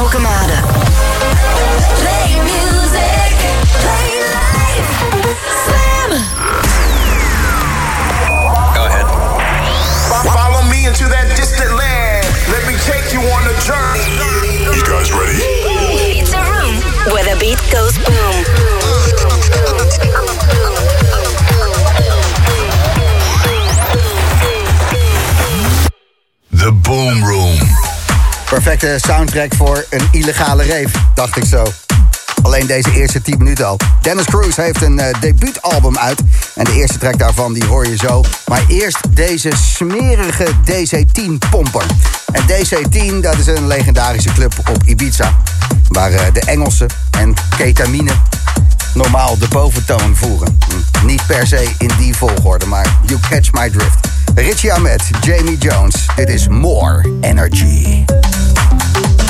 Alkemade. Perfecte soundtrack voor een illegale rave, dacht ik zo. Alleen deze eerste 10 minuten al. Dennis Cruz heeft een eh, debuutalbum uit. En de eerste track daarvan die hoor je zo. Maar eerst deze smerige DC-10-pomper. En DC-10, dat is een legendarische club op Ibiza. Waar eh, de Engelsen en ketamine normaal de boventoon voeren. Hm, Niet per se in die volgorde, maar you catch my drift. Richie Ahmed, Jamie Jones. Dit is More Energy. Thank you.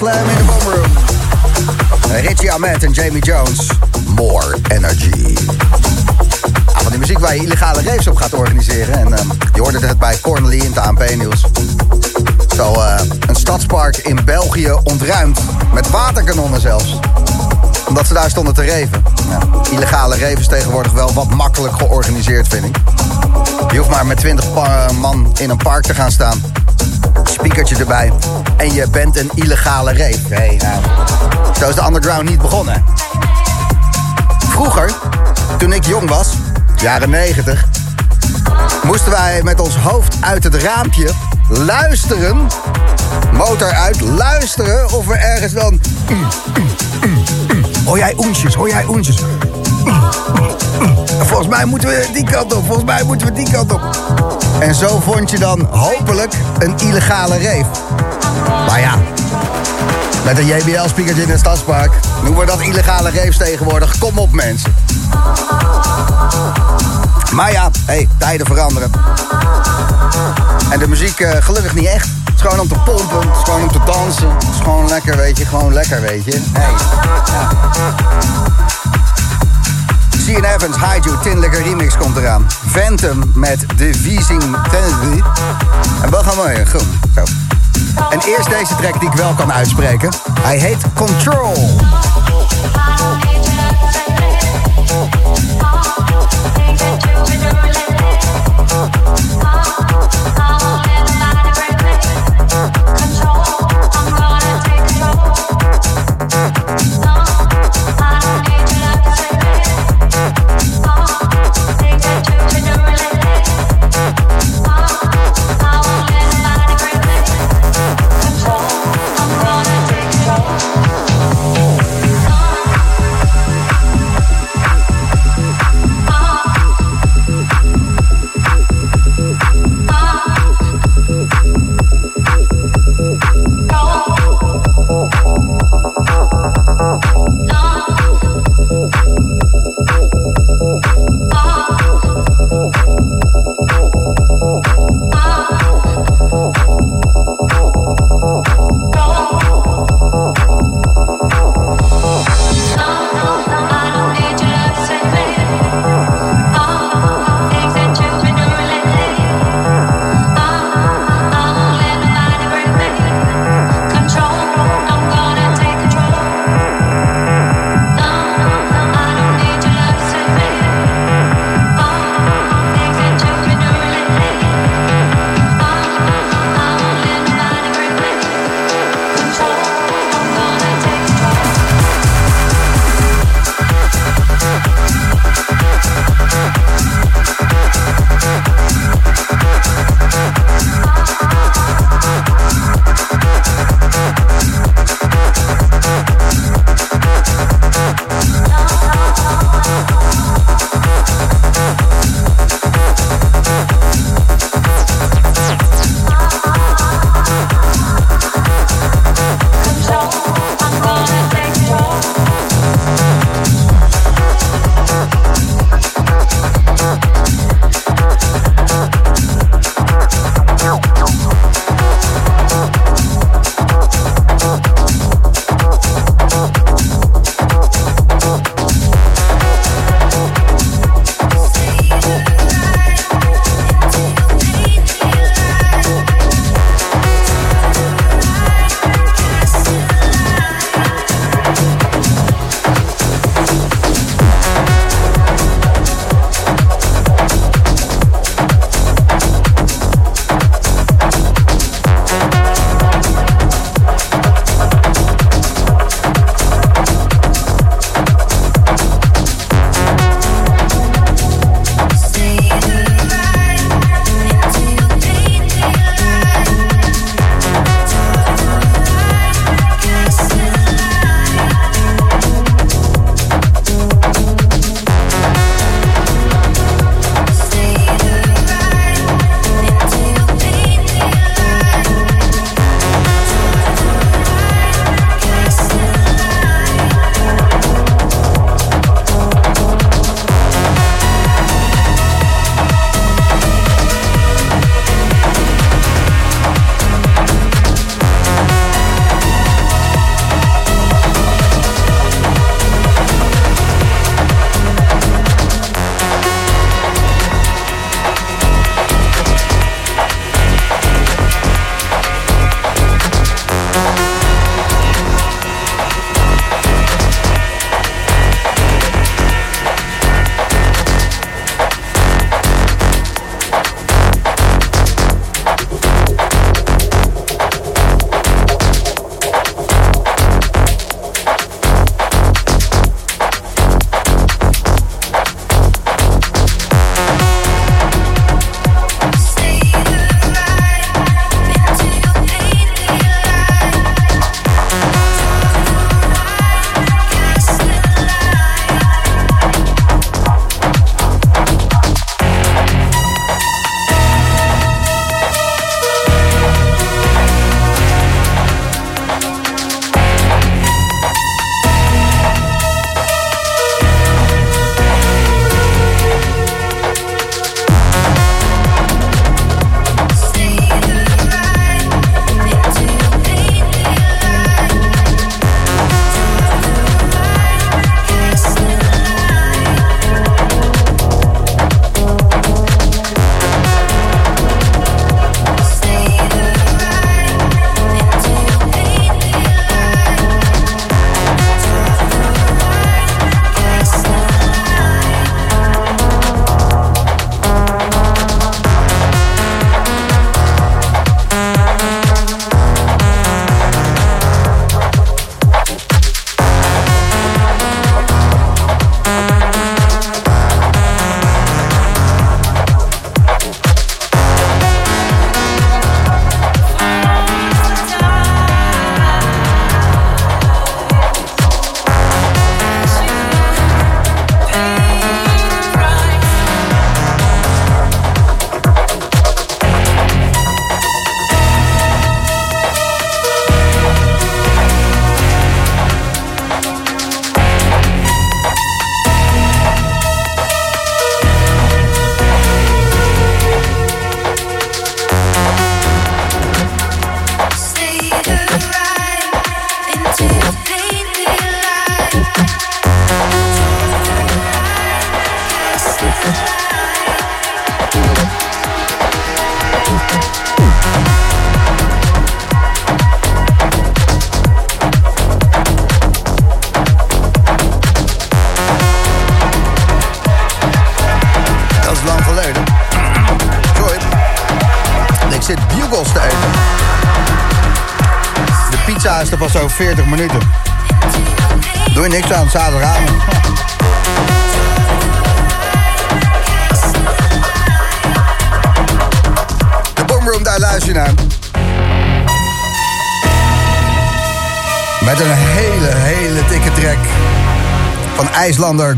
Slam in de Boomroom. Richie Ahmed en Jamie Jones. More Energy. Ah, van die muziek waar je illegale raves op gaat organiseren. En uh, je hoorde het bij Cornely in het ANP-nieuws. Zo uh, een stadspark in België ontruimd. Met waterkanonnen zelfs. Omdat ze daar stonden te reven. Illegale raves tegenwoordig wel wat makkelijk georganiseerd, vind ik. Je hoeft maar met 20 man in een park te gaan staan. Speakertje erbij en je bent een illegale reep. Hey, nou, zo is de underground niet begonnen. Vroeger, toen ik jong was, jaren 90, moesten wij met ons hoofd uit het raampje luisteren, motor uit, luisteren of we ergens dan... Hoor jij oensjes, hoor jij oensjes. Volgens mij moeten we die kant op, volgens mij moeten we die kant op. En zo vond je dan hopelijk een illegale reef. Maar ja, met een JBL-speakertje in het stadspark noemen we dat illegale reefs tegenwoordig. Kom op mensen. Maar ja, hey, tijden veranderen. En de muziek uh, gelukkig niet echt. Het is gewoon om te pompen, het is gewoon om te dansen. Het is gewoon lekker, weet je, gewoon lekker, weet je. Hey. Gene Evans, Haiju, Tindelijke Remix komt eraan. Phantom met The Vising Tennessee. En wel gaan we Goed, zo. En eerst deze track die ik wel kan uitspreken. Hij heet Control.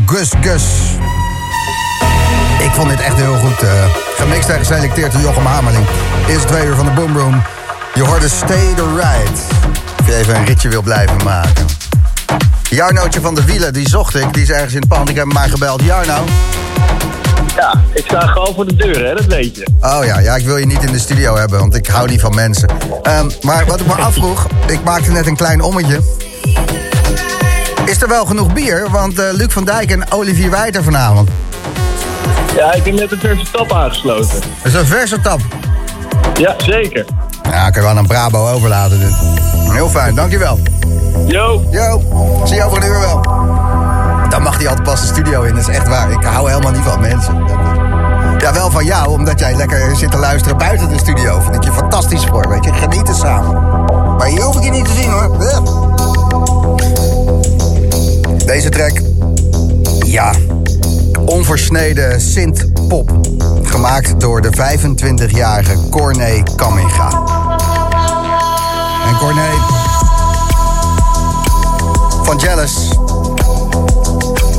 Gus Gus. Ik vond dit echt heel goed. eh, gemixt en geselecteerd door Jochem Hamerling. Eerste twee uur van de Boomroom. Je hoorde Stay the Ride. Of je even een ritje wil blijven maken. Jarnootje van de Wielen, die zocht ik. Die is ergens in het pand. Ik heb hem maar gebeld. Jarno? Ja, ik sta gewoon voor de deur, hè, dat weet je. Oh ja, ja, ik wil je niet in de studio hebben, want ik hou niet van mensen. Ehm, maar wat ik me afvroeg, ik maakte net een klein ommetje. Er wel genoeg bier? Want eh, Luc van Dijk en Olivier Wijter vanavond. Ja, ik heb net een verse tap aangesloten. Dat is een verse tap. Ja, zeker. Ja, ik kan wel aan Brabo overlaten dit. Heel fijn, dankjewel. Yo! Yo, zie je over een uur wel. Dan mag hij altijd pas de studio in, dat is echt waar. Ik hou helemaal niet van mensen. Ja, wel van jou, omdat jij lekker zit te luisteren buiten de studio. Vind ik je fantastisch voor, weet je. Genieten samen. Maar hier hoef ik je niet te zien, hoor. Deze track, ja, onversneden synth-pop. Gemaakt door de 25-jarige Corné Kamminga. En Corné van Jealous,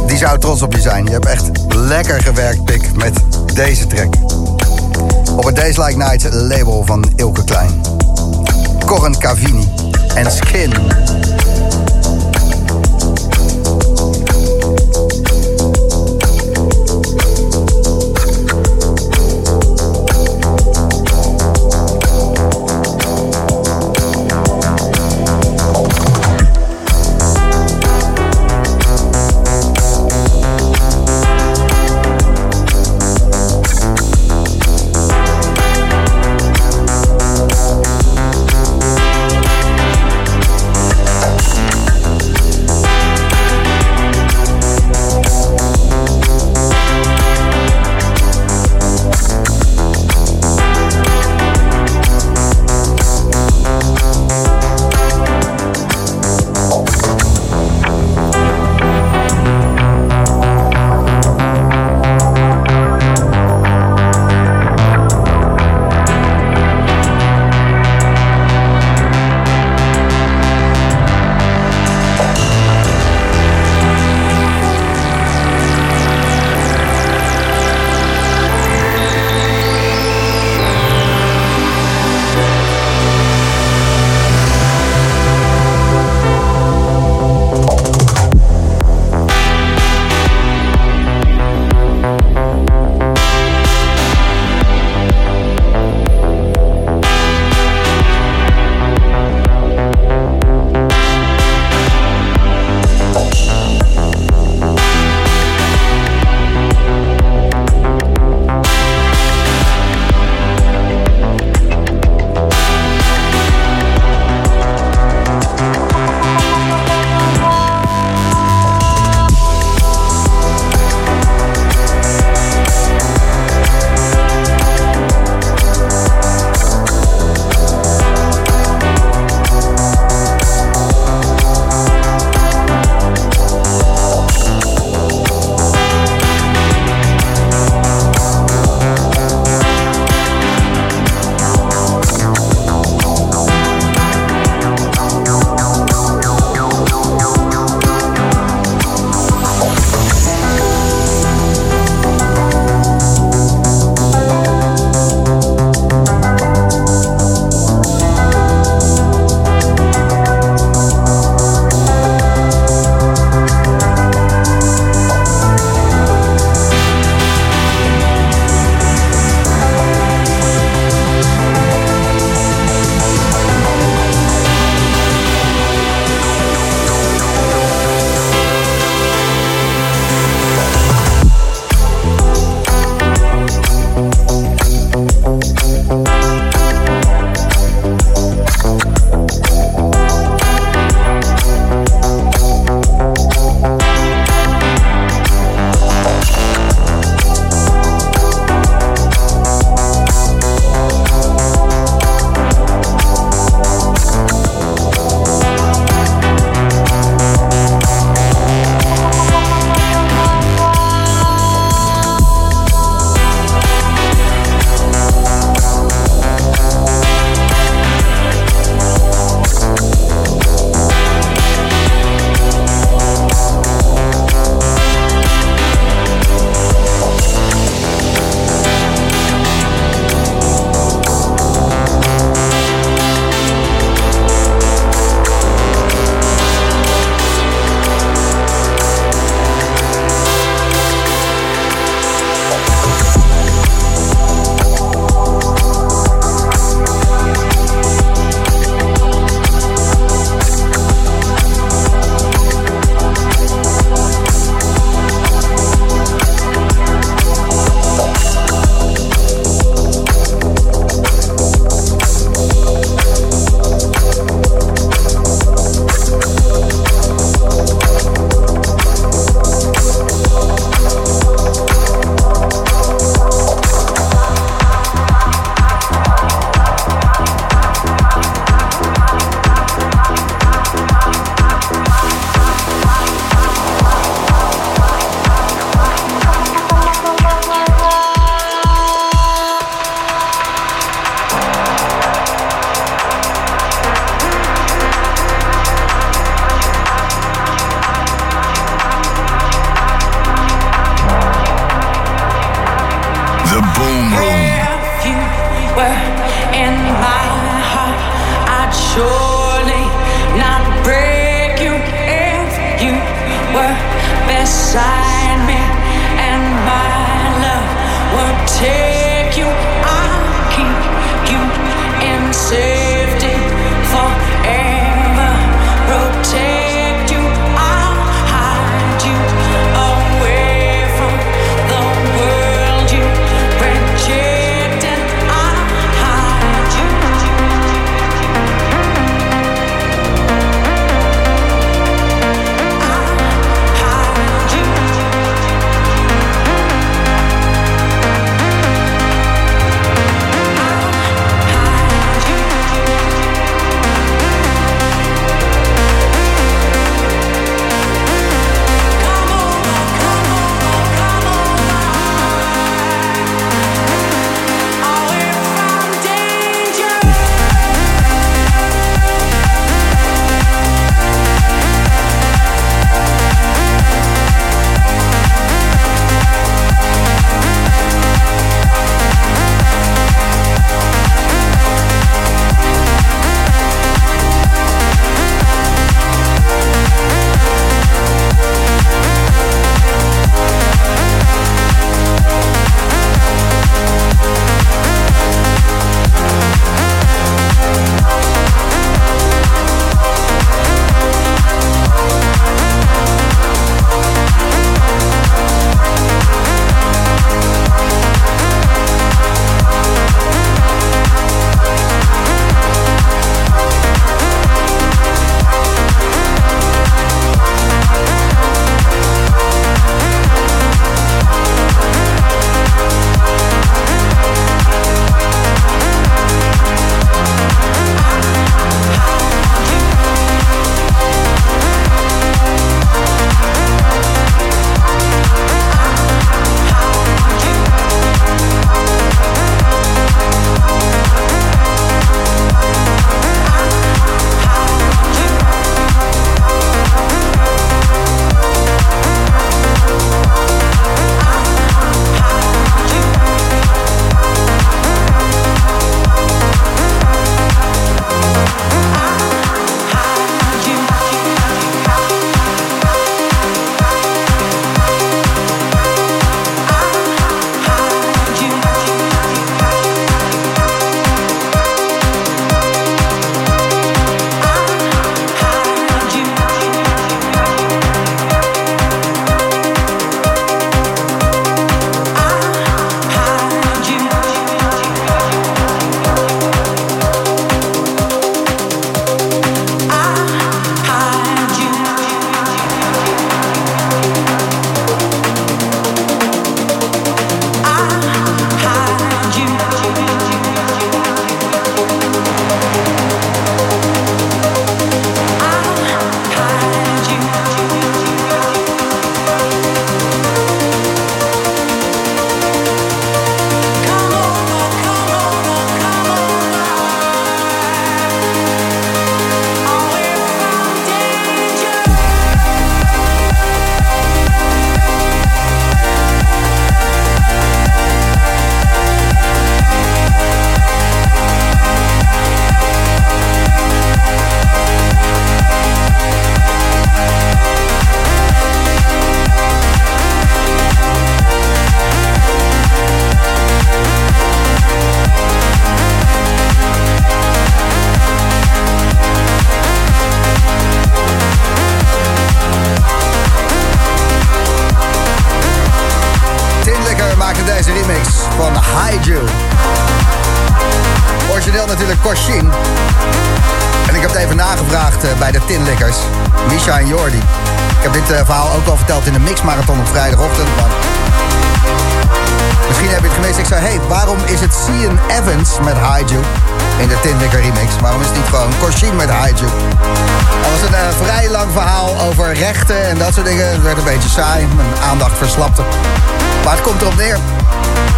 die zou trots op je zijn. Je hebt echt lekker gewerkt, Pik, met deze track. Op het Days Like Nights label van Ilke Klein. Corren Cavini en Skin.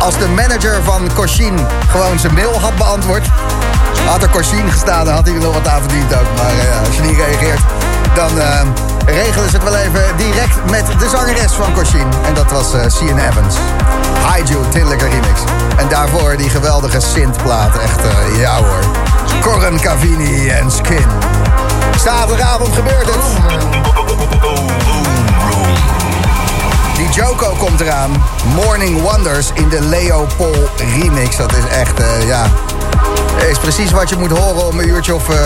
Als de manager van Koshin gewoon zijn mail had beantwoord... had er Koshin gestaan, dan had hij er nog wat aan verdiend ook. Maar eh, als je niet reageert, dan eh, regelen ze het wel even direct met de zangeres van Koshin. En dat was eh Cian Evans. Haiju, Tinlikker remix. En daarvoor die geweldige synthplaat. Echt, ja hoor. Corin Cavini en Skin. Zaterdagavond gebeurt het. Joko komt eraan. Morning Wonders in de Leo Paul remix. Dat is echt, eh, ja... Is precies wat je moet horen om een uurtje of... eh,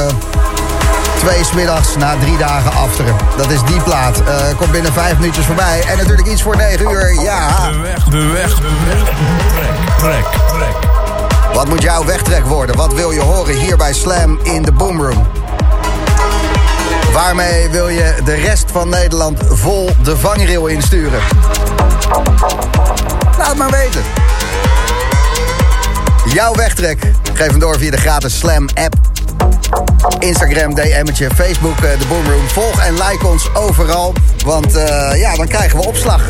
twee smiddags na drie dagen afteren. Dat is die plaat. Eh, komt binnen vijf minuutjes voorbij. En natuurlijk iets voor negen uur. Ja. De weg, de weg, de weg. Trek, trek, trek. Wat moet jouw wegtrek worden? Wat wil je horen hier bij Slam in de Boomroom? Waarmee wil je de rest van Nederland vol de vangrail insturen? Laat maar weten. Jouw wegtrek. Geef hem door via de gratis Slam app. Instagram, DM'tje, Facebook, eh, de Boomroom. Volg en like ons overal. Want eh, ja, dan krijgen we opslag.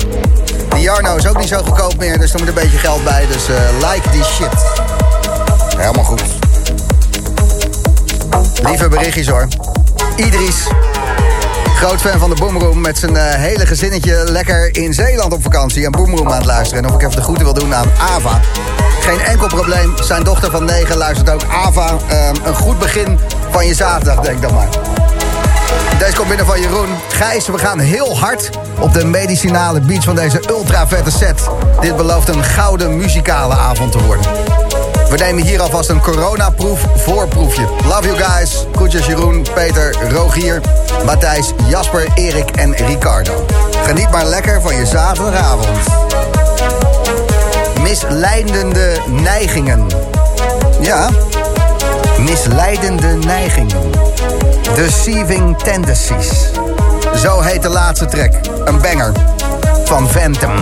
Die Jarno is ook niet zo goedkoop meer, dus er moet een beetje geld bij. Dus eh, like die shit. Helemaal goed. Lieve berichtjes hoor. Idris. Groot fan van de Boomroom met zijn eh, hele gezinnetje lekker in Zeeland op vakantie en Boomroom aan het luisteren. En of ik even de groeten wil doen aan Ava. Geen enkel probleem. Zijn dochter van 9 luistert ook. Ava, eh, een goed begin van je zaterdag, denk dan maar. Deze komt binnen van Jeroen. Gijs, we gaan heel hard op de medicinale beats van deze ultra vette set. Dit belooft een gouden muzikale avond te worden. We nemen hier alvast een coronaproef voorproefje. Love you guys. Groetjes Jeroen, Peter, Rogier, Matthijs, Jasper, Erik en Ricardo. Geniet maar lekker van je zaterdagavond. Misleidende neigingen. Ja, misleidende neigingen. Deceiving tendencies. Zo heet de laatste track. Een banger van Phantom.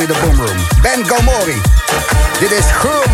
In de Boomroom. Ben Gomori. Dit is Groom.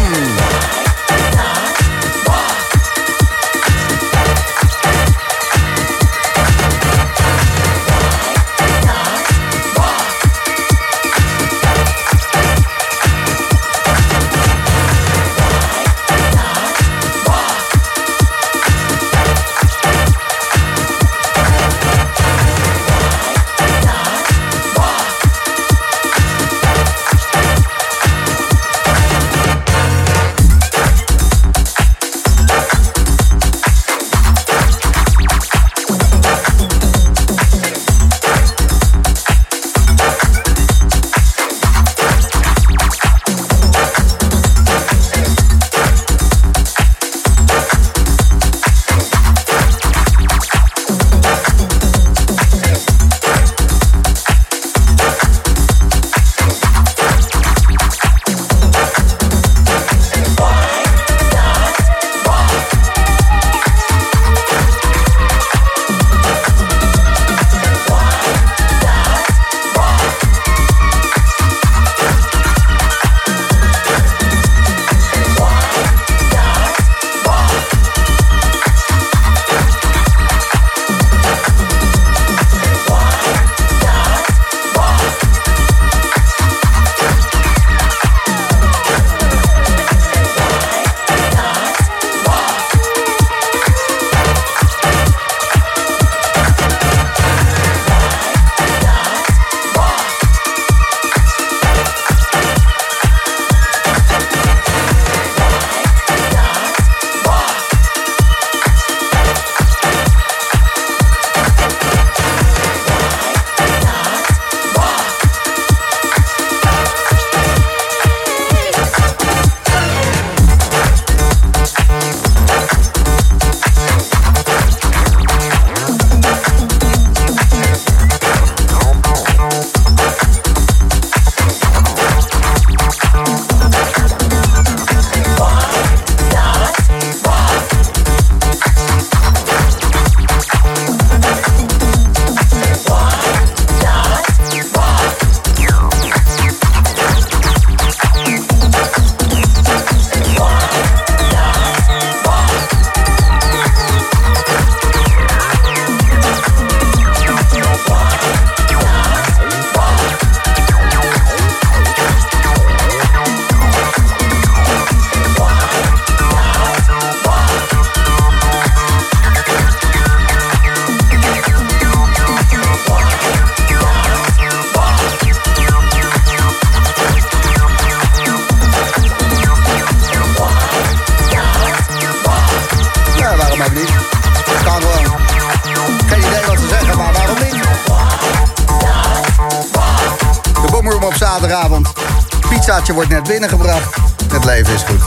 Net binnengebracht. Het leven is goed.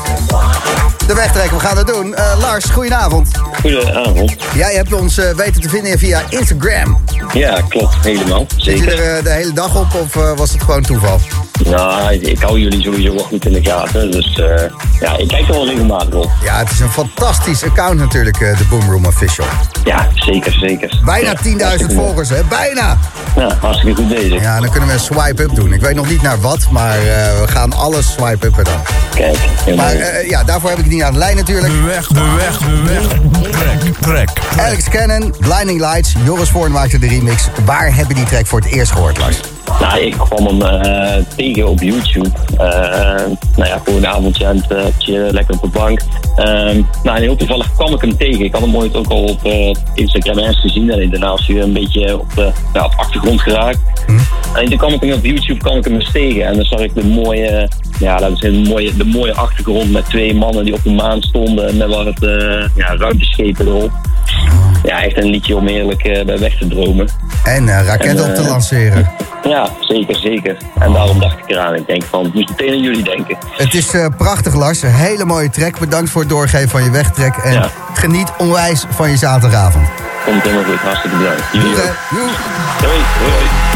De wegtrek, we gaan het doen. Eh, Lars, goedenavond. Goedenavond. Jij hebt ons eh, weten te vinden via Instagram. Ja, klopt. Helemaal. Zit je Zeker. er eh, de hele dag op of was het gewoon toeval? Nou, ik, hou jullie sowieso wel goed in de gaten. Dus ja, ik kijk er wel regelmatig op. Ja, het is een fantastisch account natuurlijk, de Boomroom Official. Ja, zeker, zeker. Bijna Ja, 10.000 hartstikke volgers, hè? Bijna! Ja, hartstikke goed bezig. Ja, dan kunnen we een swipe-up doen. Ik weet nog niet naar wat, maar eh, we gaan alles swipe-uppen dan. Kijk, helemaal Maar goed. eh, ja, daarvoor heb ik het niet aan de lijn natuurlijk. De weg, de weg, de weg. Trek, trek, trek. Alex Cannon, Blinding Lights, Joris Voorn maakte de remix. Waar heb je die track voor het eerst gehoord, Lars? Nou, ik kwam hem eh, tegen op YouTube. Eh, nou ja, gewoon een avondje aan het chillen, lekker op de bank. Ehm, nou, en heel toevallig kwam ik hem tegen. Ik had hem ooit ook al op eh, Instagram ergens gezien. En daarna is hij een beetje op op achtergrond geraakt. En toen kwam ik hem op YouTube kwam ik hem eens tegen. En dan zag ik de mooie, ja, laten we zeggen, de mooie, de mooie achtergrond met twee mannen die op de maan stonden. Met wat het, eh, ja, ruimteschepen erop. Ja, echt een liedje om eerlijk bij weg te dromen. En raketten op te En, lanceren. Ja, zeker, zeker. En daarom dacht ik eraan. Ik denk van, ik moest meteen aan jullie denken. Het is eh, prachtig, Lars. Een hele mooie track. Bedankt voor het doorgeven van je wegtrek. En Ja. geniet onwijs van je zaterdagavond. Komt helemaal goed. Hartstikke bedankt. Jullie ook. Joe. Doei.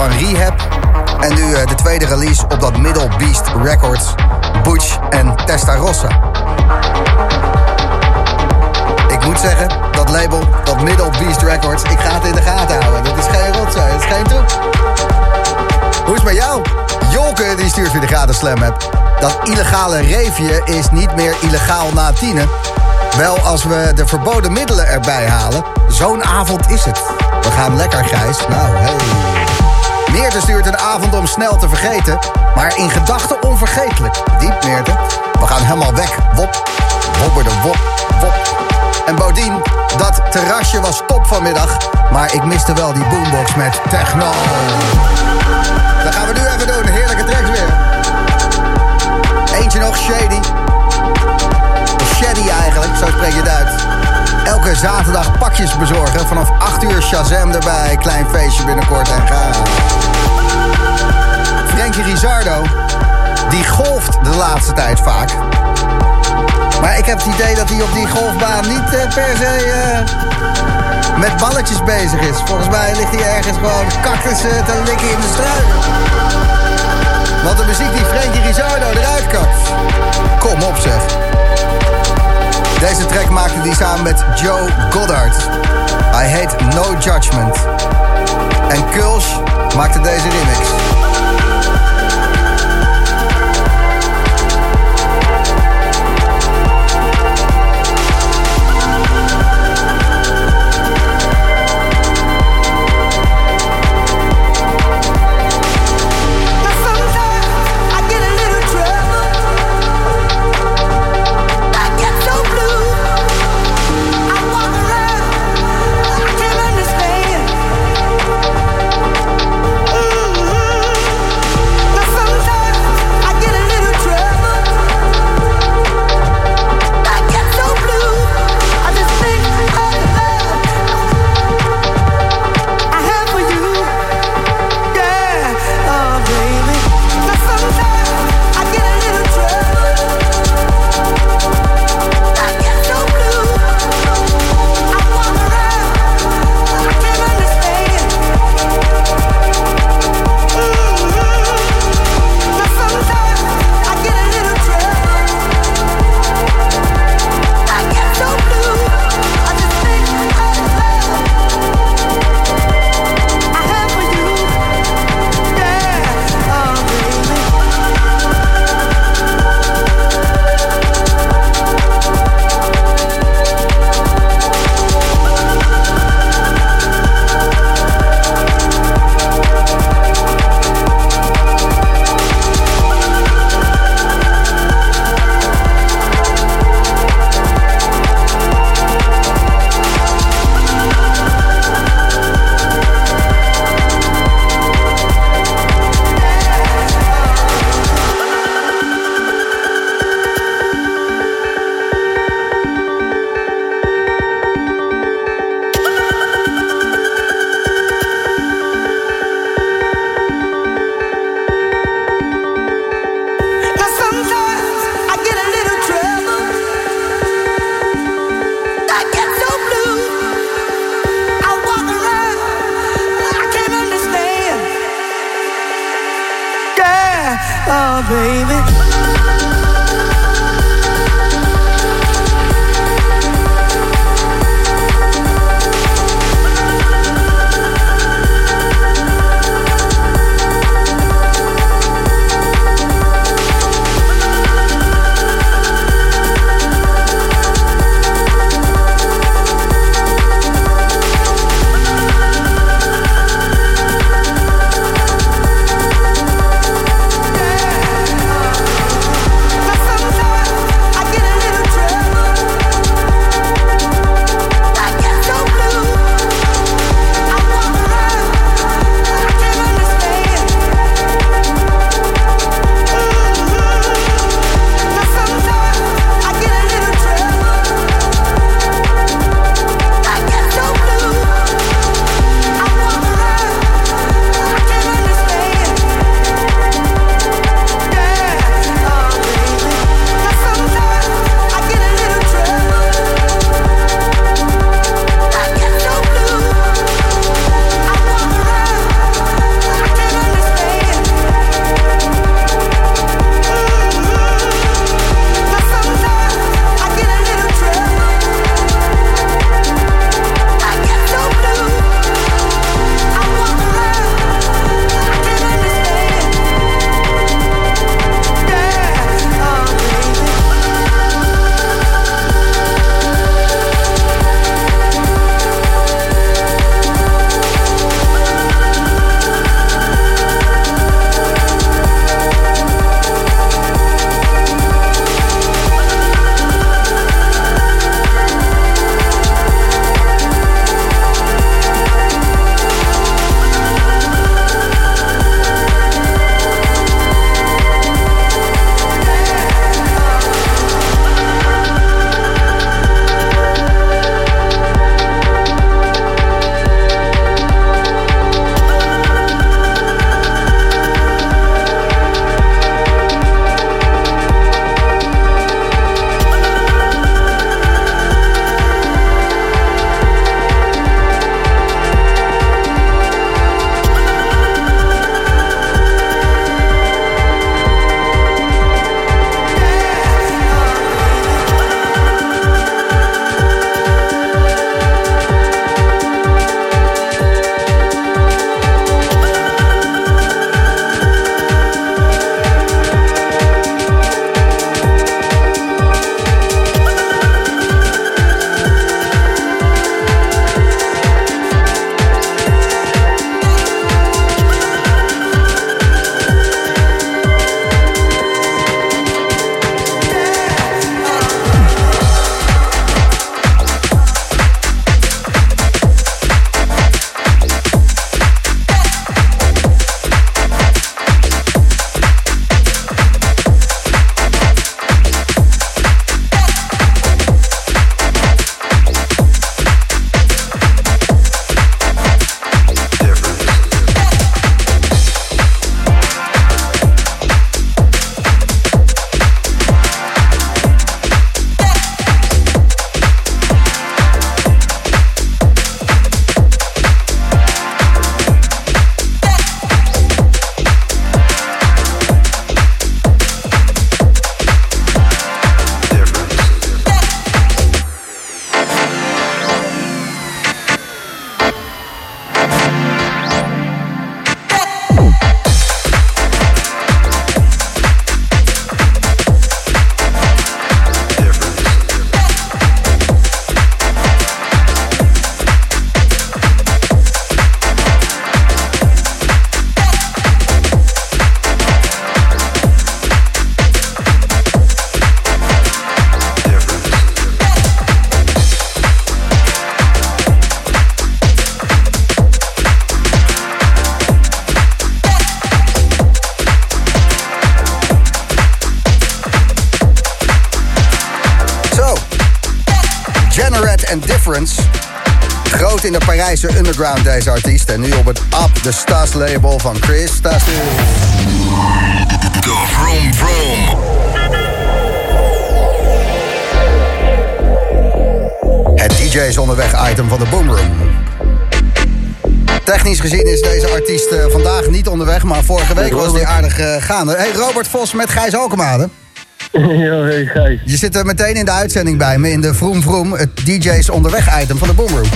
Van Rehab. En nu eh, de tweede release op dat Middle Beast Records. Butch en Testarossa. Ik moet zeggen, dat label, dat Middle Beast Records, ik ga het in de gaten houden. Dat is geen rotzooi, dat is geen troep. Hoe is het met jou? Jolke die stuurt weer de gratis slam app. Dat illegale reefje is niet meer illegaal na tienen. Wel als we de verboden middelen erbij halen. Zo'n avond is het. We gaan lekker, Gijs. Nou, hey. Meerte stuurt een avond om snel te vergeten. Maar in gedachten onvergetelijk. Diep, Meerte. We gaan helemaal weg. Wop. Wobber de wop. Wop. En Bodien, dat terrasje was top vanmiddag. Maar ik miste wel die boombox met techno. Dat gaan we nu even doen. Heerlijke tracks weer. Eentje nog, Shady. Of Shady eigenlijk, zo spreek je het uit. Elke zaterdag pakjes bezorgen. Vanaf 8 uur Shazam erbij. Klein feestje binnenkort en gaan. Frankie Rizardo. Die golft de laatste tijd vaak. Maar ik heb het idee dat hij op die golfbaan niet eh, per se eh, met balletjes bezig is. Volgens mij ligt hij ergens gewoon cactussen te likken in de struiken. Want de muziek die Frankie Rizardo eruit kakt. Kom op zeg. Deze track maakte hij samen met Joe Goddard. Hij heet No Judgment. En Kulsch maakte deze remix. Underground, deze artiest. En nu op het Up the Stas label van Chris Stas. The Vroom Vroom. Het DJ is onderweg item van de Boomroom. Technisch gezien is deze artiest eh, vandaag niet onderweg, maar vorige week was hij aardig eh, gaande. Hey, Robert Vos met Gijs Alkemade. Ja, hey Gijs. Je zit er meteen in de uitzending bij me in de Vroom Vroom, het DJ's onderweg item van de Boomroom.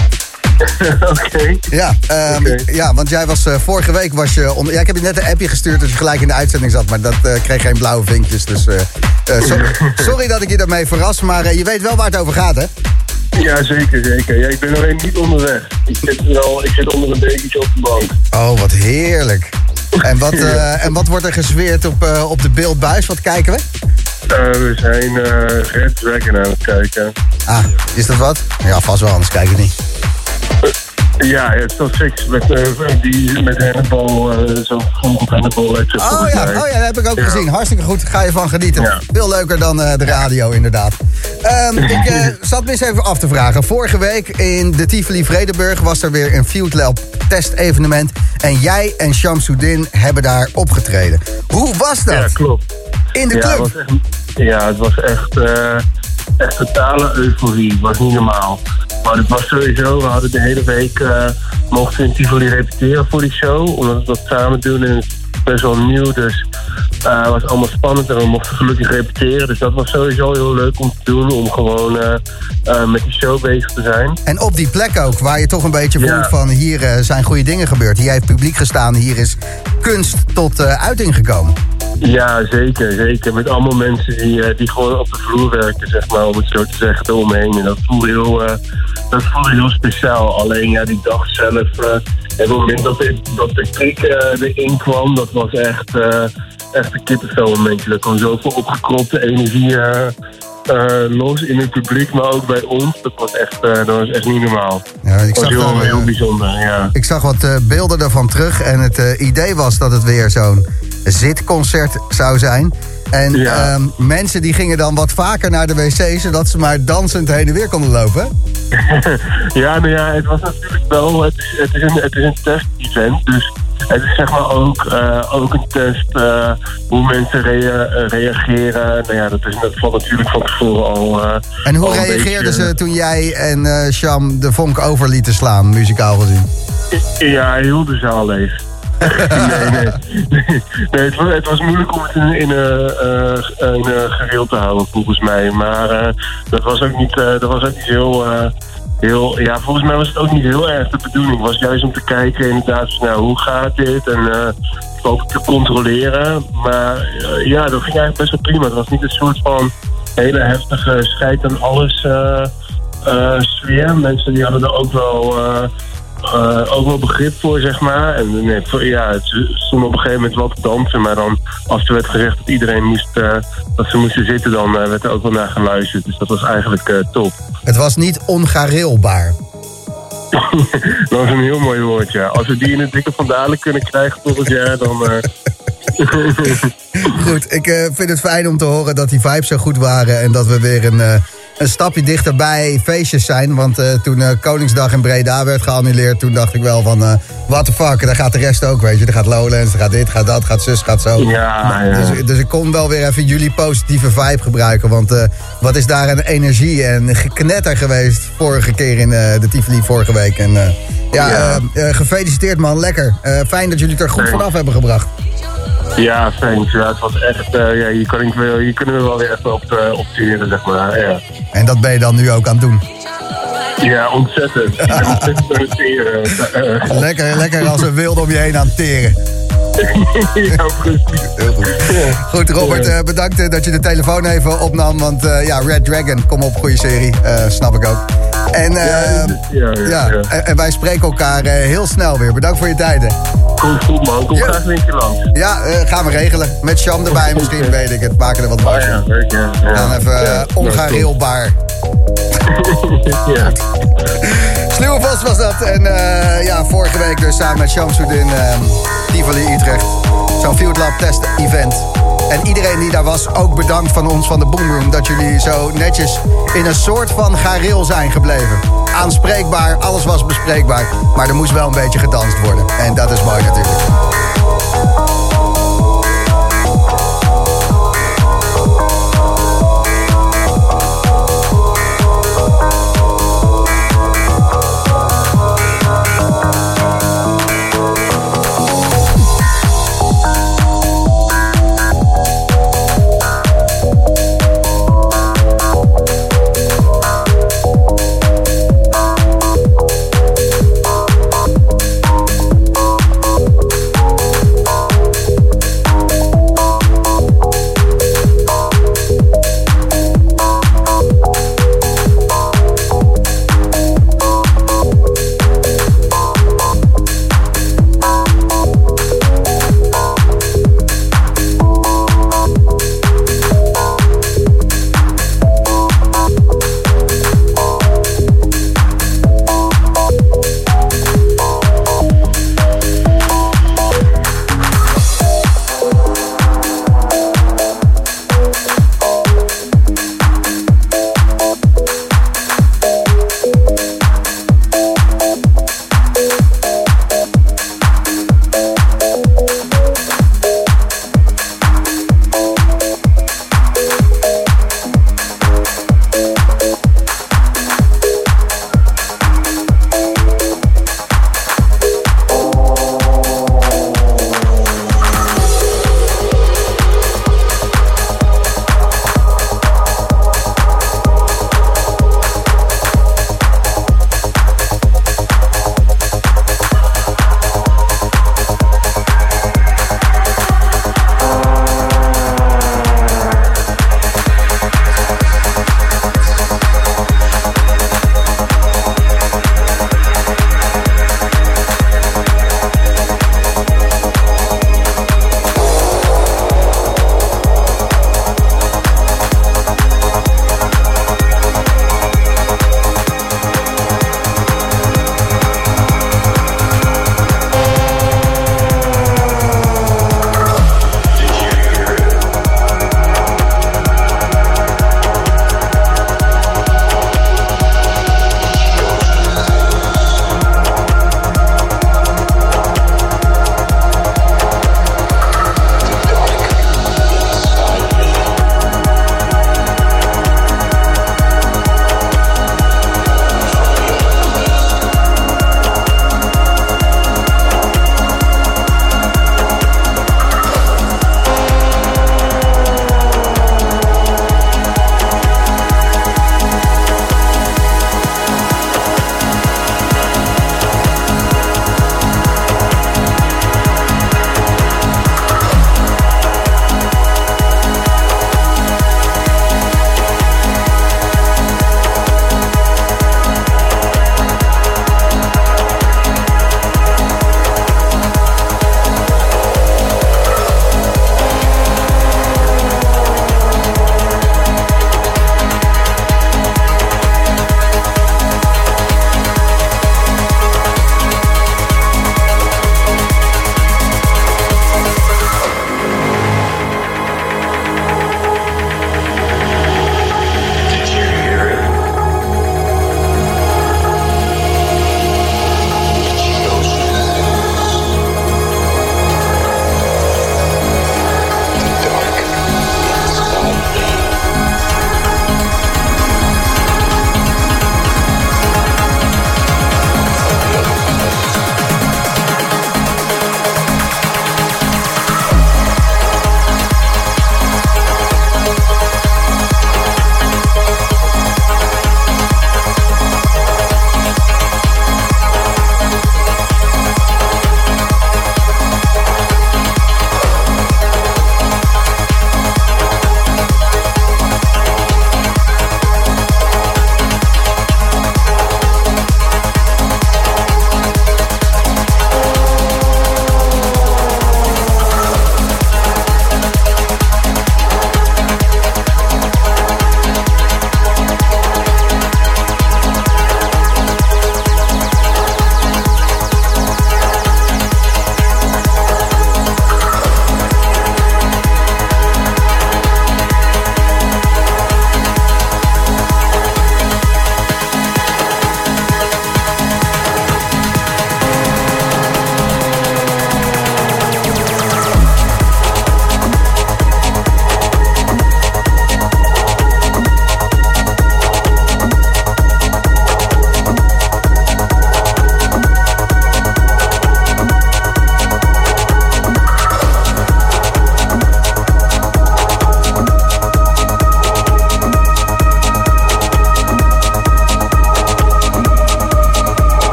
Oké. Ja, ehm, ja, want jij was eh, vorige week was je ja, ik heb je net een appje gestuurd dat je gelijk in de uitzending zat, maar dat eh, kreeg geen blauwe vinkjes. Dus eh, eh, so- sorry dat ik je daarmee verras, maar je weet wel waar het over gaat, hè? Ja, zeker, zeker. Ja, ik ben alleen niet onderweg. Ik zit, wel, ik zit onder een dekentje op de bank. Oh, wat heerlijk. En wat, en wat wordt er gezweerd op, op de beeldbuis? Wat kijken we? We zijn Red Dragon aan het kijken. Ah, is dat wat? Ja, vast wel, anders kijk ik niet. Ja, het toch seks met, eh, die, met Hannibal, eh Hannibal. heet ze Oh ja, oh ja, dat heb ik ook Ja. gezien. Hartstikke goed, ga je van genieten. Ja. Veel leuker dan eh, de radio, inderdaad. Ehm, ik eh, zat me eens even af te vragen. Vorige week in de Tivoli Vredenburg was er weer een Field Lab testevenement. En jij en Shamsuddin hebben daar opgetreden. Hoe was dat? Ja, klopt. In de het club? was echt, ja, het was echt, eh, echt totale euforie. Was niet normaal. Maar het was sowieso, we hadden de hele week, eh mochten we in Tivoli repeteren voor die show. Omdat we dat samen doen en het is best wel nieuw. Dus eh, het was allemaal spannend en we mochten gelukkig repeteren. Dus dat was sowieso heel leuk om te doen. Om gewoon eh, met die show bezig te zijn. En op die plek ook, waar je toch een beetje Ja. voelt van... hier zijn goede dingen gebeurd. Hier heeft publiek gestaan, hier is kunst tot uiting gekomen. Ja, zeker, zeker. Met allemaal mensen die, eh, die gewoon op de vloer werken, zeg maar, om het zo te zeggen, eromheen. En dat voelde heel, eh, dat voelde heel speciaal. Alleen ja, die dag zelf, eh, het moment dat de, dat de eh, erin kwam, dat was echt, echt een kippenvel momentje. Er kwam zoveel opgekropte energie los in het publiek, maar ook bij ons. Dat was echt, dat was echt niet normaal. Ja, ik Dat was zag heel, heel bijzonder, ja. Ik zag wat beelden daarvan terug en het idee was dat het weer zo'n zitconcert zou zijn. En Ja. ehm, mensen die gingen dan wat vaker naar de wc, zodat ze maar dansend heen en weer konden lopen. Ja, nou ja, het was natuurlijk wel. Het is, het is een, het is een test-event. Dus het is zeg maar ook, eh, ook een test eh, hoe mensen rea- eh, reageren. Nou ja, dat, is, dat valt natuurlijk van tevoren al. En hoe al reageerden beetje- ze toen jij en Sham de vonk over lieten slaan, muzikaal gezien? Ja, heel de zaal leeg. nee, nee. nee het, was, moeilijk om het in, in, eh, eh, eh, gereel te houden, volgens mij. Maar dat was ook niet, dat was ook niet heel, heel... Ja, volgens mij was het ook niet heel erg de bedoeling. Het was juist om te kijken, inderdaad, van, nou, hoe gaat dit? En ook te controleren. Maar ja, dat ging eigenlijk best wel prima. Het was niet een soort van hele heftige scheid aan alles eh, sfeer. Mensen die hadden er ook wel... ook wel begrip voor, zeg maar. En nee, voor, ja, het stond op een gegeven moment wel te dansen, maar dan als er werd gezegd dat iedereen moest, eh, dat ze moesten zitten, dan eh, werd er ook wel naar geluisterd. Dus dat was eigenlijk eh, top. Het was niet ongareelbaar. dat was een heel mooi woord, ja. Als we die in het dikke van Dalen kunnen krijgen volgend jaar, dan... eh, Goed, ik eh, vind het fijn om te horen dat die vibes zo goed waren... en dat we weer een, eh, een stapje dichter bij feestjes zijn. Want eh, toen eh, Koningsdag in Breda werd geannuleerd... toen dacht ik wel van, eh what the fuck, daar gaat de rest ook, weet je. Er gaat Lowlands, er gaat dit, gaat dat, gaat zus, gaat zo. Ja, ja. Dus, dus ik kon wel weer even jullie positieve vibe gebruiken. Want wat is daar een energie en geknetter geweest... vorige keer in de Tivoli vorige week. En ja, gefeliciteerd man, lekker. Fijn dat jullie het er goed vanaf hebben gebracht. Ja, thanks. Ja, het was echt... eh, ja, hier, kan ik wel, hier kunnen we wel weer even op, uh, op zeg maar. Ja, En dat ben je dan nu ook aan het doen. ja ontzettend. Ontzettend aan het teren. Lekker, lekker als een wilde om je heen aan het teren. ja, precies. Heel goed. Goed, Robert, eh, bedankt eh, dat je de telefoon even opnam. Want eh, ja, Red Dragon, kom op, goede serie. snap ik ook. En, Ja, ja, ja, ja. En, en wij spreken elkaar heel snel weer. Bedankt voor je tijden. Goed, goed man. Kom graag een keer langs. Ja, gaan we regelen. Met Sham erbij misschien, weet ik het. Maken er wat Oh moois ja, van. ja. ja. Dan even ongareelbaar. Ja. Sluwe Vos was dat. En ja, vorige week dus samen met Shamsuddin uh, Tivoli Utrecht. Zo'n Field Lab Test Event. En iedereen die daar was, ook bedankt van ons van de Boomroom... dat jullie zo netjes in een soort van gareel zijn gebleven. Aanspreekbaar, alles was bespreekbaar. Maar er moest wel een beetje gedanst worden. En dat is mooi natuurlijk.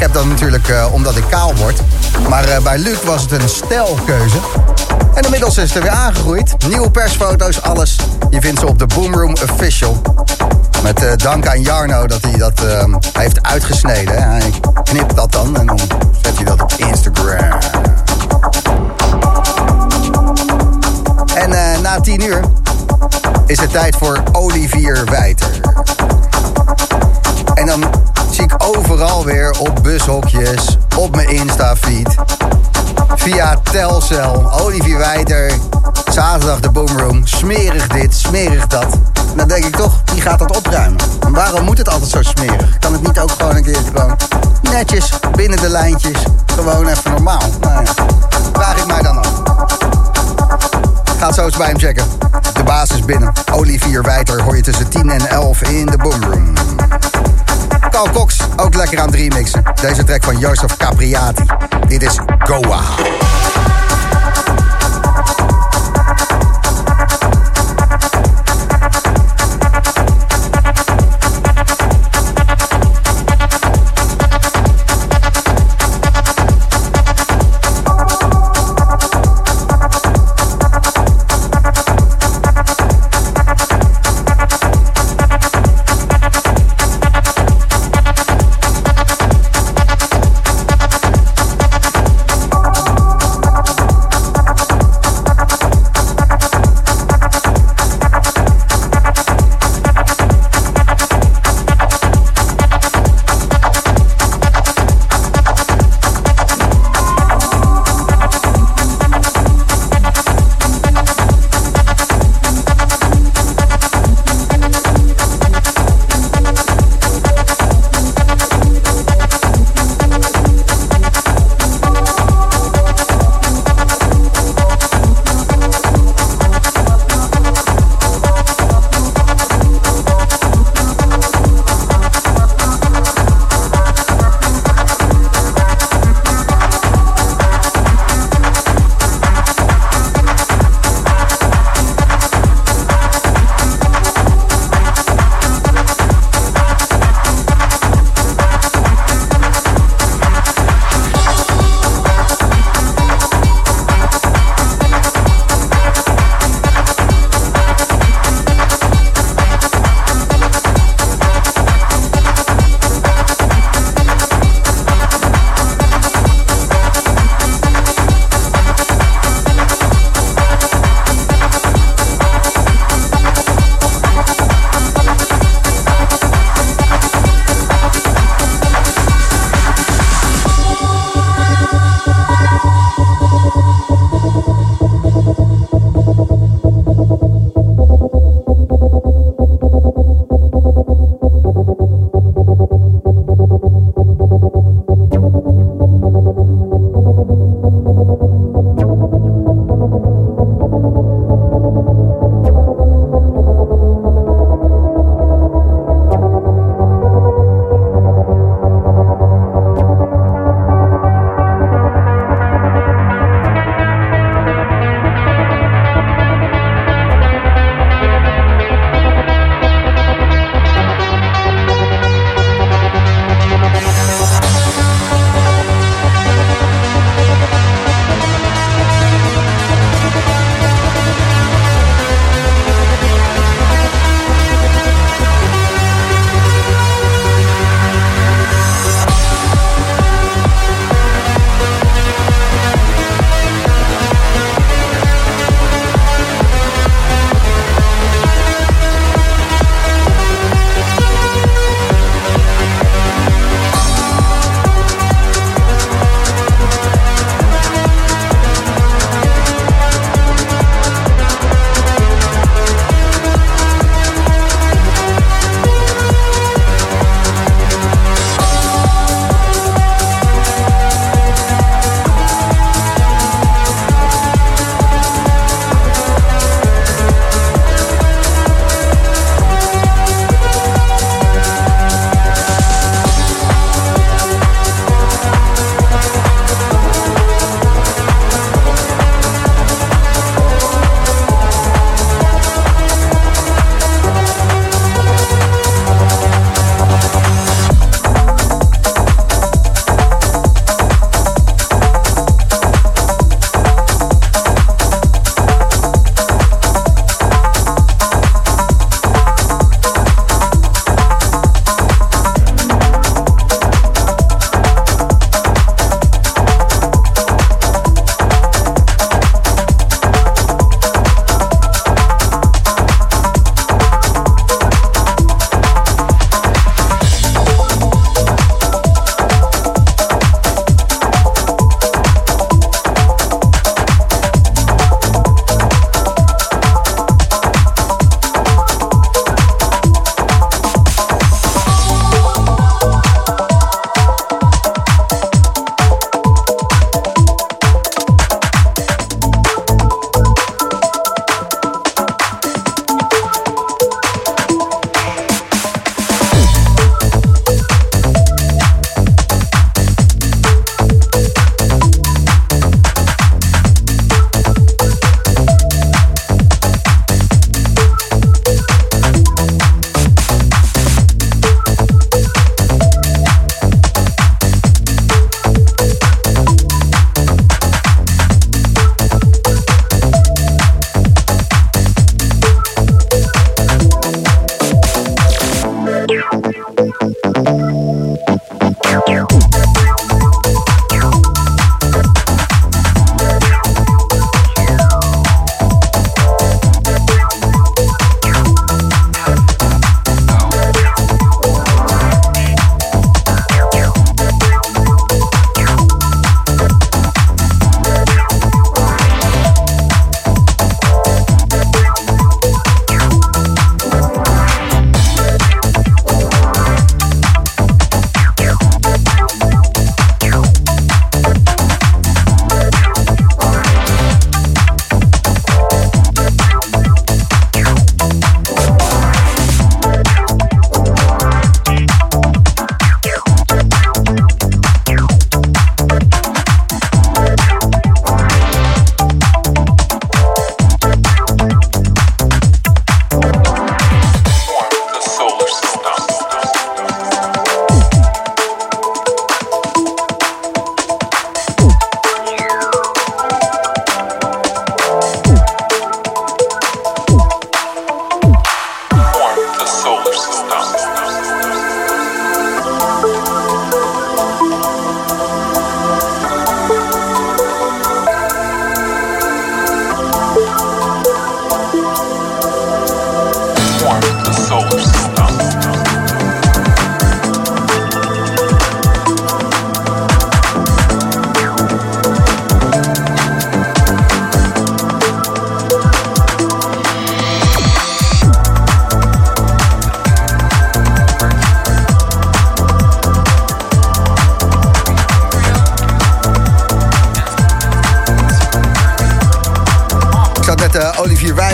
Ik. Ik heb dat natuurlijk eh, omdat ik kaal word. Maar eh, bij Luc was het een stijlkeuze. En inmiddels is het er weer aangegroeid. Nieuwe persfoto's, alles. Je vindt ze op de Boomroom Official. Met eh, dank aan Jarno dat hij dat heeft uitgesneden. hè. Hij knipt dat dan en dan zet hij dat op Instagram. En na tien uur is het tijd voor Olivier Wijter. En dan ik overal weer op bushokjes, op mijn Insta-feed, via Telcel, Olivier Wijter, zaterdag de Boomroom, smerig dit, smerig dat. En dan denk ik toch, wie gaat dat opruimen? En waarom moet het altijd zo smerig? Kan het niet ook gewoon een keer gewoon netjes, binnen de lijntjes, gewoon even normaal? Nou vraag ik mij dan af. Ga het zo eens bij hem checken. De baas is binnen. Olivier Wijter hoor je tussen 10 en 11 in de Boomroom. Carl Cox, ook lekker aan het remixen. Deze track van Joseph Capriati. Dit is Goa.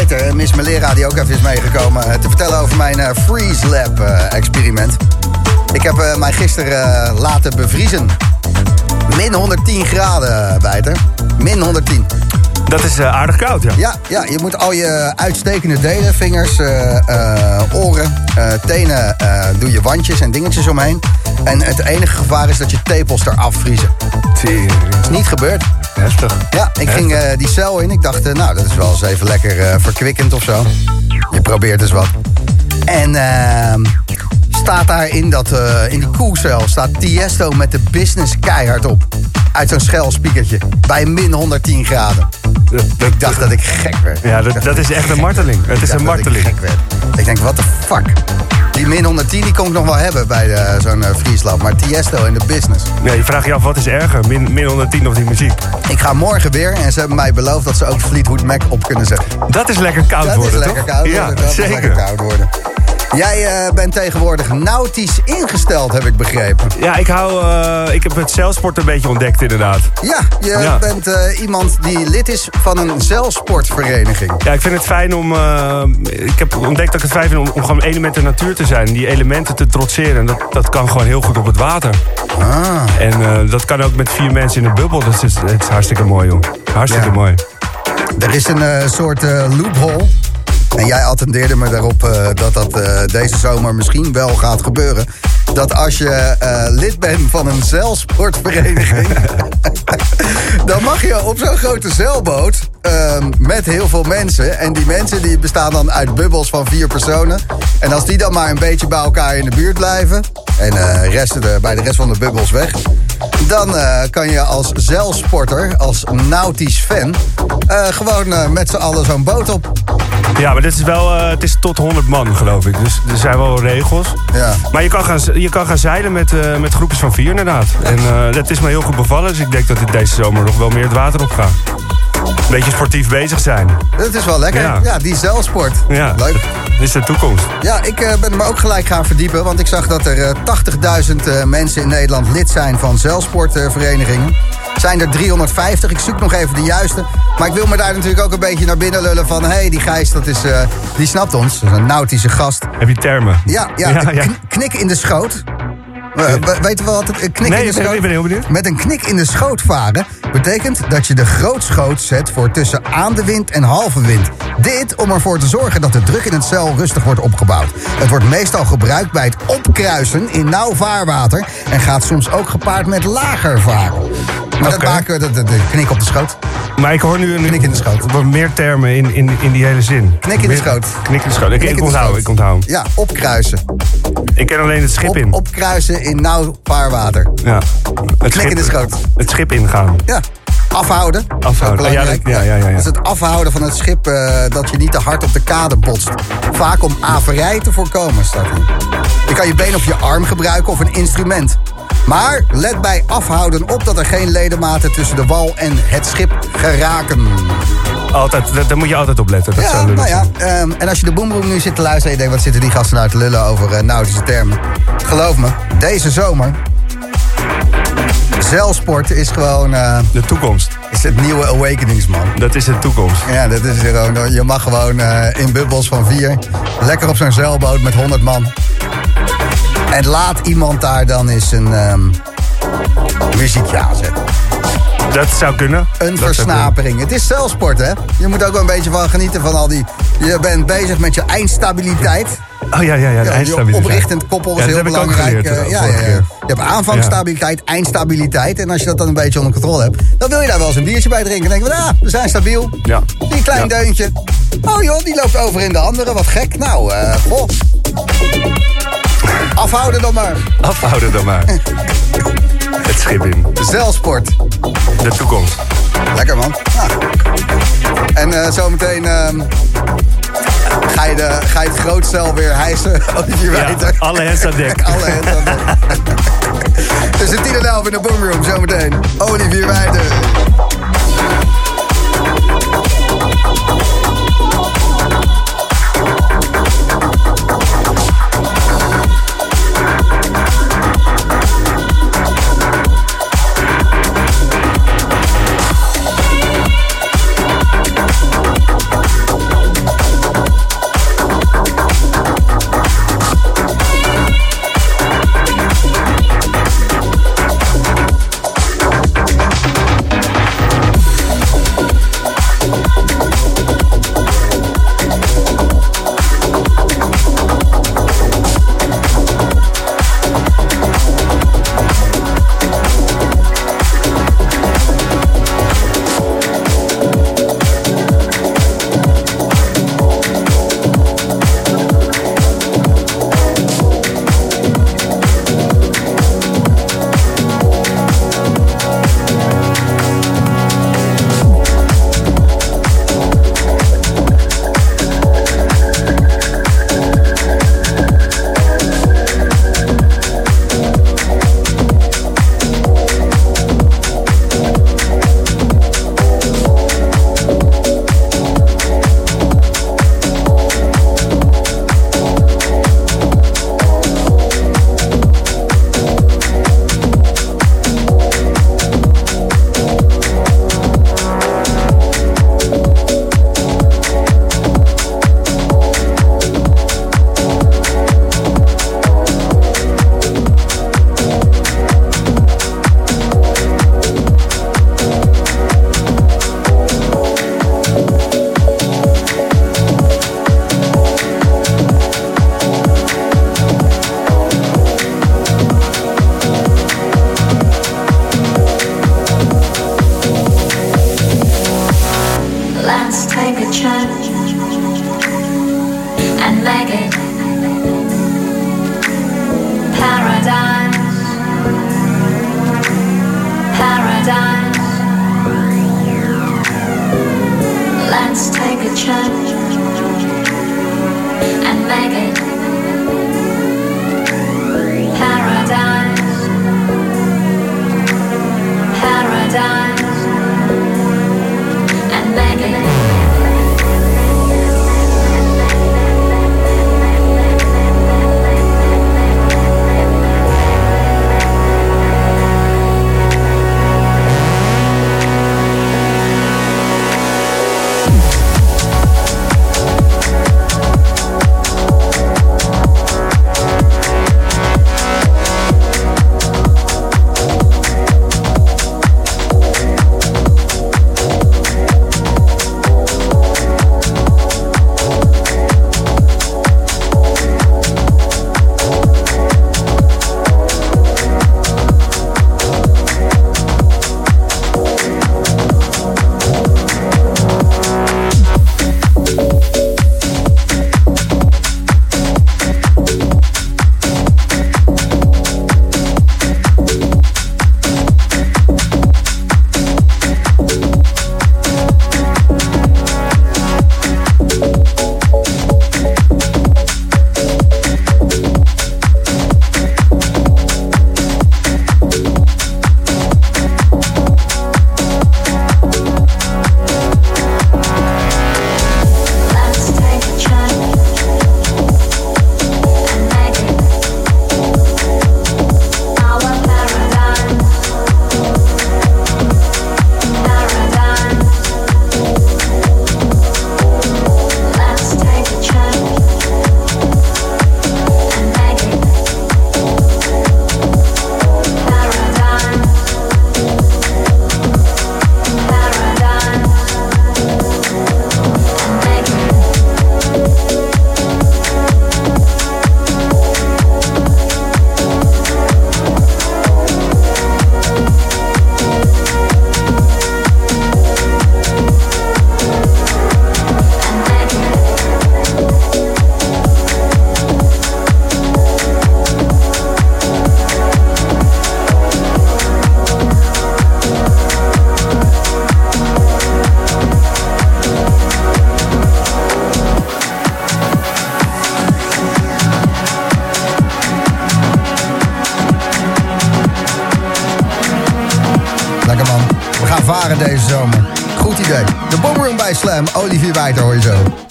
Wijter en Miss Melera, die ook even is meegekomen, eh, te vertellen over mijn eh, Freeze Lab eh, experiment. Ik heb eh, mij gisteren eh, laten bevriezen. Min 110 graden, Wijter. Min 110. Dat is eh, aardig koud, ja. Ja, ja, je moet al je uitstekende delen, vingers, eh, eh, oren, eh, tenen, eh, doe je wandjes en dingetjes omheen. En het enige gevaar is dat je tepels eraf vriezen. Tering. Is niet gebeurd. Heftig. Ja, ik ging eh, die cel in. Ik dacht, eh, nou, dat is wel eens even lekker eh, verkwikkend of zo. Je probeert dus wat. En ehm, staat daar in, dat, in die koelcel staat Tiesto met de business keihard op. Uit zo'n schelspiekertje. Bij min 110 graden. Ik dacht dat ik gek werd. Ja, dat, dat is echt een marteling. Het Ik is een ik marteling. gek werd. Ik denk, what the fuck? Die min 110 die kon ik nog wel hebben bij de- zo'n Friesland. Maar Tiesto in de business. Nee, je vraagt je af, wat is erger? Min, min 110 of die muziek? Ik ga morgen weer en ze hebben mij beloofd dat ze ook Fleetwood Mac op kunnen zetten. Dat is lekker koud Dat worden, is lekker toch? koud ja, worden. Dat is lekker zeker. koud worden. Jij eh, bent tegenwoordig nautisch ingesteld, heb ik begrepen. Ja, ik, hou, eh, ik heb het zeilsport een beetje ontdekt, inderdaad. Ja, je Ja. bent eh, iemand die lid is van een zeilsportvereniging. Ja, ik vind het fijn om... ik heb ontdekt dat ik het fijn vind om, om gewoon de natuur te zijn. Die elementen te trotseren. En dat, dat kan gewoon heel goed op het water. Ah. En dat kan ook met vier mensen in een bubbel. Dat is, het is hartstikke mooi, joh. Hartstikke Ja. mooi. Er is een soort loophole. En jij attendeerde me daarop eh, dat dat eh, deze zomer misschien wel gaat gebeuren. Dat als je eh, lid bent van een zeilsportvereniging... dan mag je op zo'n grote zeilboot ehm, met heel veel mensen. En die mensen die bestaan dan uit bubbels van vier personen. En als die dan maar een beetje bij elkaar in de buurt blijven... en eh resten de, bij de rest van de bubbels weg... dan eh, kan je als zeilsporter, als nautisch fan... eh, gewoon met z'n allen zo'n boot op. Ja, maar dit is wel, het is tot 100 man, geloof ik. Dus er zijn wel regels. Ja. Maar je kan gaan, je kan gaan zeilen met, met groepjes van vier, inderdaad. En dat is me heel goed bevallen. Dus ik denk dat ik deze zomer nog wel meer het water op ga. Een beetje sportief bezig zijn. Dat is wel lekker. Ja, Ja. die zeilsport. Ja, Leuk. dat is de toekomst. Ja, ik eh, ben me ook gelijk gaan verdiepen. Want ik zag dat er eh, 80.000 eh, mensen in Nederland lid zijn van zeilsportverenigingen. zijn er 350. Ik zoek nog even de juiste. Maar ik wil me daar natuurlijk ook een beetje naar binnen lullen van... hé, hey, die Gijs, dat is, eh, die snapt ons. Dat is een nautische gast. Heb je termen? Ja, ja, Ja, knik in de schoot. Eh, we- weten we wat het een knik Nee, in de schoot... ik ben heel benieuwd. Met een knik in de schoot varen betekent dat je de grootschoot zet voor tussen aan de wind en halve wind. Dit om ervoor te zorgen dat de druk in het zeil rustig wordt opgebouwd. Het wordt meestal gebruikt bij het opkruisen in nauw vaarwater en gaat soms ook gepaard met lager varen. Maar dat maken we de, de, knik op de schoot. Maar ik hoor nu een, Knik in de schoot. wat meer termen in, in, in die hele zin. Knik in de schoot. Knik in de schoot. Ik, ik onthoud, ik onthoud. Ja, opkruisen. Ik ken alleen het schip Op, in. opkruisen in nauw vaarwater. ja. Het Knik in de schoot. Het schip ingaan. Ja. Afhouden. Afhouden. Ja, belangrijk. dat- ja, ja, ja, ja. Dat is het afhouden van het schip eh, dat je niet te hard op de kade botst. Vaak om averij te voorkomen, staat hier. Je kan je been of je arm gebruiken of een instrument. Maar let bij afhouden op dat er geen ledematen tussen de wal en het schip geraken. Altijd, daar, daar moet je altijd op letten. Dat Ja, nou ja. ehm, en als je de boomroom nu zit te luisteren en je denkt... wat zitten die gasten nou te lullen over eh, nautische termen? Geloof me, deze zomer... zeilsport is gewoon eh, De toekomst. is het nieuwe awakeningsman. Dat is de toekomst. Ja, dat is gewoon. Je mag gewoon eh, in bubbels van vier. Lekker op zo'n zeilboot met 100 man. En laat iemand daar dan eens een ehm, muziekje aanzetten. Dat zou kunnen. Een Dat zou kunnen. versnapering. Het is zeilsport, hè? Je moet ook wel een beetje van genieten van al die. Je bent bezig met je eindstabiliteit. Oh ja, ja, ja. De Ja, je eindstabiliteit. oprichtend koppel is Ja, heel belangrijk. geleerd, Eh, eh, ja, ja. Je hebt aanvangsstabiliteit, eindstabiliteit. En als je dat dan een beetje onder controle hebt, dan wil je daar wel eens een biertje bij drinken. Dan denk je, van, ah, we zijn stabiel. Ja. Die klein deuntje. Oh joh, die loopt over in de andere. Wat gek. Nou, eh goh. Afhouden dan maar. Afhouden dan maar. Het schip in. Zeilsport. De toekomst. Lekker man. Nou. En eh, zometeen ehm, ga, je de, ga je het grootstel weer hijsen. Olivier Ja, Wijter. alle hens aan dek. Alle hens aan dek. Tussen 10 en 11 in de boomroom. Zometeen. Olivier Wijter.